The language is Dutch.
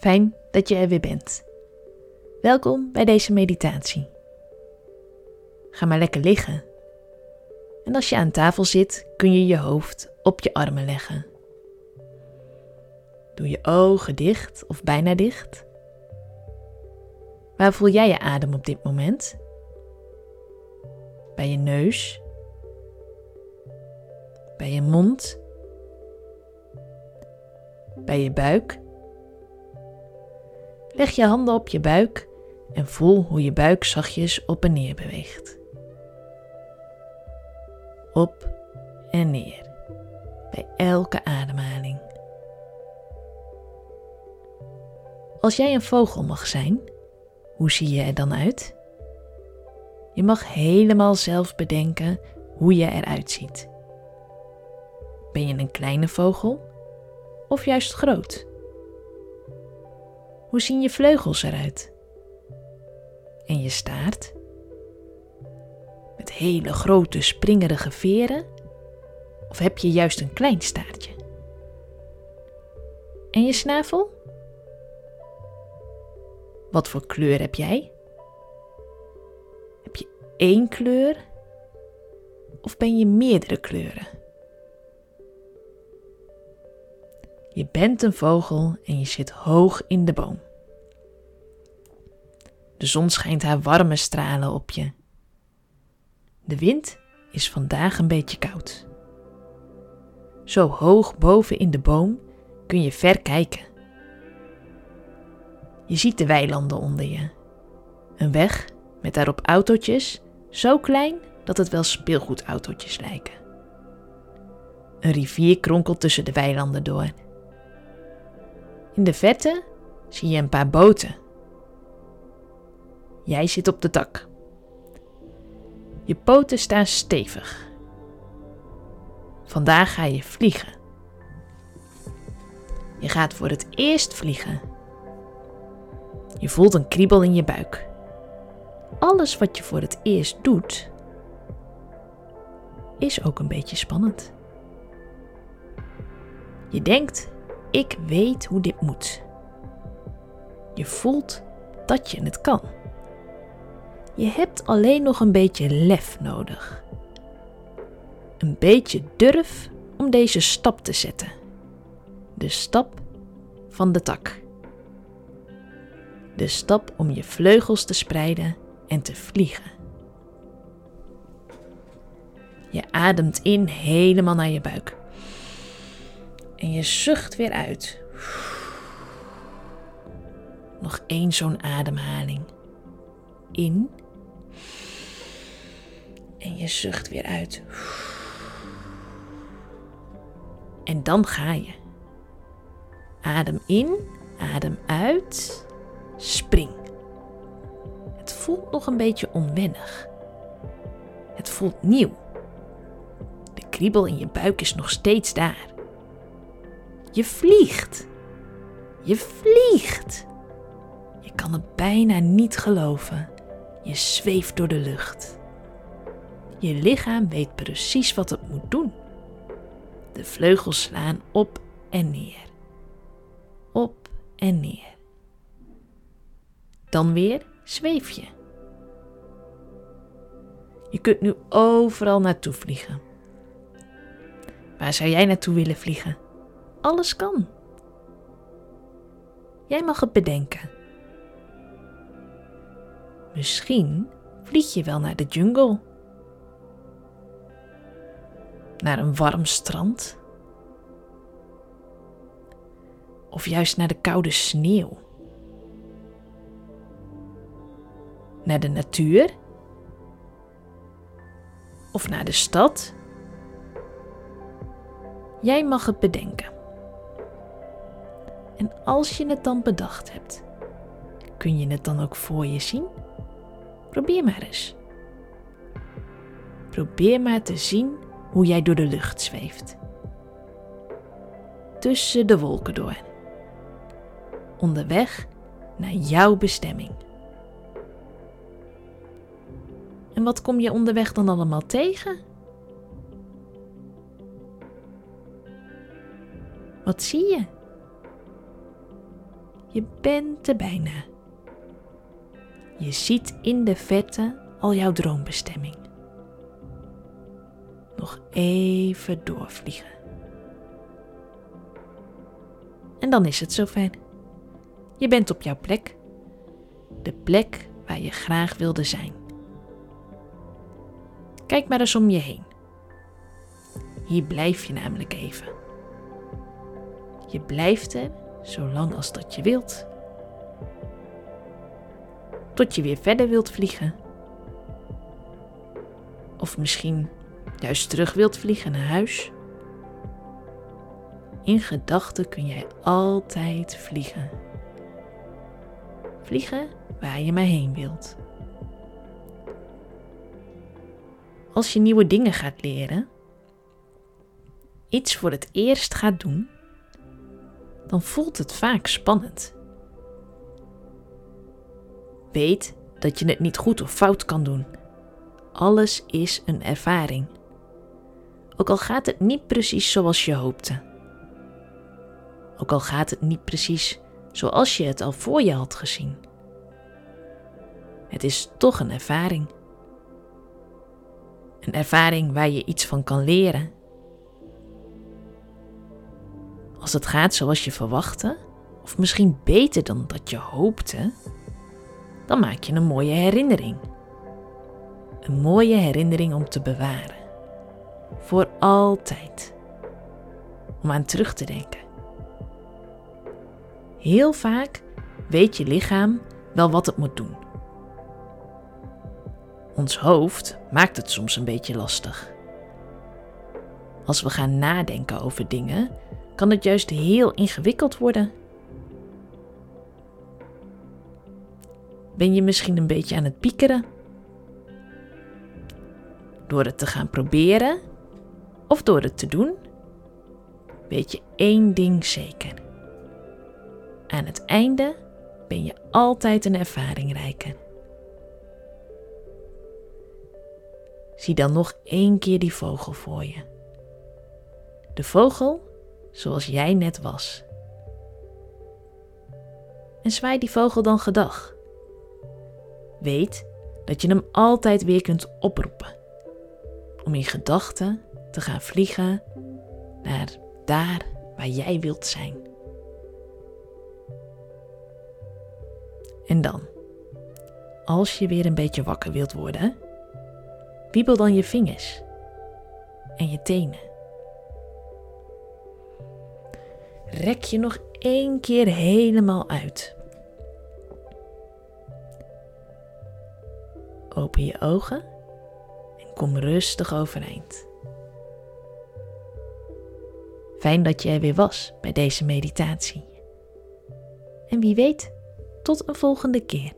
Fijn dat je er weer bent. Welkom bij deze meditatie. Ga maar lekker liggen. En als je aan tafel zit, kun je je hoofd op je armen leggen. Doe je ogen dicht of bijna dicht. Waar voel jij je adem op dit moment? Bij je neus? Bij je mond? Bij je buik? Leg je handen op je buik en voel hoe je buik zachtjes op en neer beweegt. Op en neer bij elke ademhaling. Als jij een vogel mag zijn, hoe zie je er dan uit? Je mag helemaal zelf bedenken hoe je eruit ziet. Ben je een kleine vogel of juist groot? Hoe zien je vleugels eruit? En je staart? Met hele grote springerige veren? Of heb je juist een klein staartje? En je snavel? Wat voor kleur heb jij? Heb je één kleur? Of ben je meerdere kleuren? Je bent een vogel en je zit hoog in de boom. De zon schijnt haar warme stralen op je. De wind is vandaag een beetje koud. Zo hoog boven in de boom kun je ver kijken. Je ziet de weilanden onder je. Een weg met daarop autootjes, zo klein dat het wel speelgoedautootjes lijken. Een rivier kronkelt tussen de weilanden door. In de verte zie je een paar boten. Jij zit op de tak. Je poten staan stevig. Vandaag ga je vliegen. Je gaat voor het eerst vliegen. Je voelt een kriebel in je buik. Alles wat je voor het eerst doet, is ook een beetje spannend. Je denkt, ik weet hoe dit moet. Je voelt dat je het kan. Je hebt alleen nog een beetje lef nodig. Een beetje durf om deze stap te zetten. De stap van de tak. De stap om je vleugels te spreiden en te vliegen. Je ademt in helemaal naar je buik. En je zucht weer uit. Nog één zo'n ademhaling. In. En je zucht weer uit. En dan ga je. Adem in, adem uit, spring. Het voelt nog een beetje onwennig. Het voelt nieuw. De kriebel in je buik is nog steeds daar. Je vliegt. Je vliegt. Je kan het bijna niet geloven. Je zweeft door de lucht. Je lichaam weet precies wat het moet doen. De vleugels slaan op en neer. Op en neer. Dan weer zweef je. Je kunt nu overal naartoe vliegen. Waar zou jij naartoe willen vliegen? Alles kan. Jij mag het bedenken. Misschien vlieg je wel naar de jungle. Naar een warm strand. Of juist naar de koude sneeuw. Naar de natuur. Of naar de stad. Jij mag het bedenken. En als je het dan bedacht hebt, kun je het dan ook voor je zien? Probeer maar eens. Probeer maar te zien hoe jij door de lucht zweeft. Tussen de wolken door. Onderweg naar jouw bestemming. En wat kom je onderweg dan allemaal tegen? Wat zie je? Je bent er bijna. Je ziet in de verte al jouw droombestemming. Nog even doorvliegen. En dan is het zover. Je bent op jouw plek. De plek waar je graag wilde zijn. Kijk maar eens om je heen. Hier blijf je namelijk even. Je blijft er zolang als dat je wilt. Tot je weer verder wilt vliegen. Of misschien juist terug wilt vliegen naar huis. In gedachten kun jij altijd vliegen. Vliegen waar je maar heen wilt. Als je nieuwe dingen gaat leren, iets voor het eerst gaat doen, dan voelt het vaak spannend. Weet dat je het niet goed of fout kan doen. Alles is een ervaring. Ook al gaat het niet precies zoals je hoopte. Ook al gaat het niet precies zoals je het al voor je had gezien. Het is toch een ervaring. Een ervaring waar je iets van kan leren. Als het gaat zoals je verwachtte, of misschien beter dan dat je hoopte, dan maak je een mooie herinnering. Een mooie herinnering om te bewaren. Voor altijd. Om aan terug te denken. Heel vaak weet je lichaam wel wat het moet doen. Ons hoofd maakt het soms een beetje lastig. Als we gaan nadenken over dingen, kan het juist heel ingewikkeld worden. Ben je misschien een beetje aan het piekeren? Door het te gaan proberen of door het te doen, weet je één ding zeker. Aan het einde ben je altijd een ervaring rijker. Zie dan nog één keer die vogel voor je. De vogel zoals jij net was. En zwaai die vogel dan gedag. Weet dat je hem altijd weer kunt oproepen. Om in gedachten te gaan vliegen naar daar waar jij wilt zijn. En dan, als je weer een beetje wakker wilt worden, wiebel dan je vingers en je tenen. Rek je nog één keer helemaal uit. Open je ogen en kom rustig overeind. Fijn dat je er weer was bij deze meditatie. En wie weet, tot een volgende keer.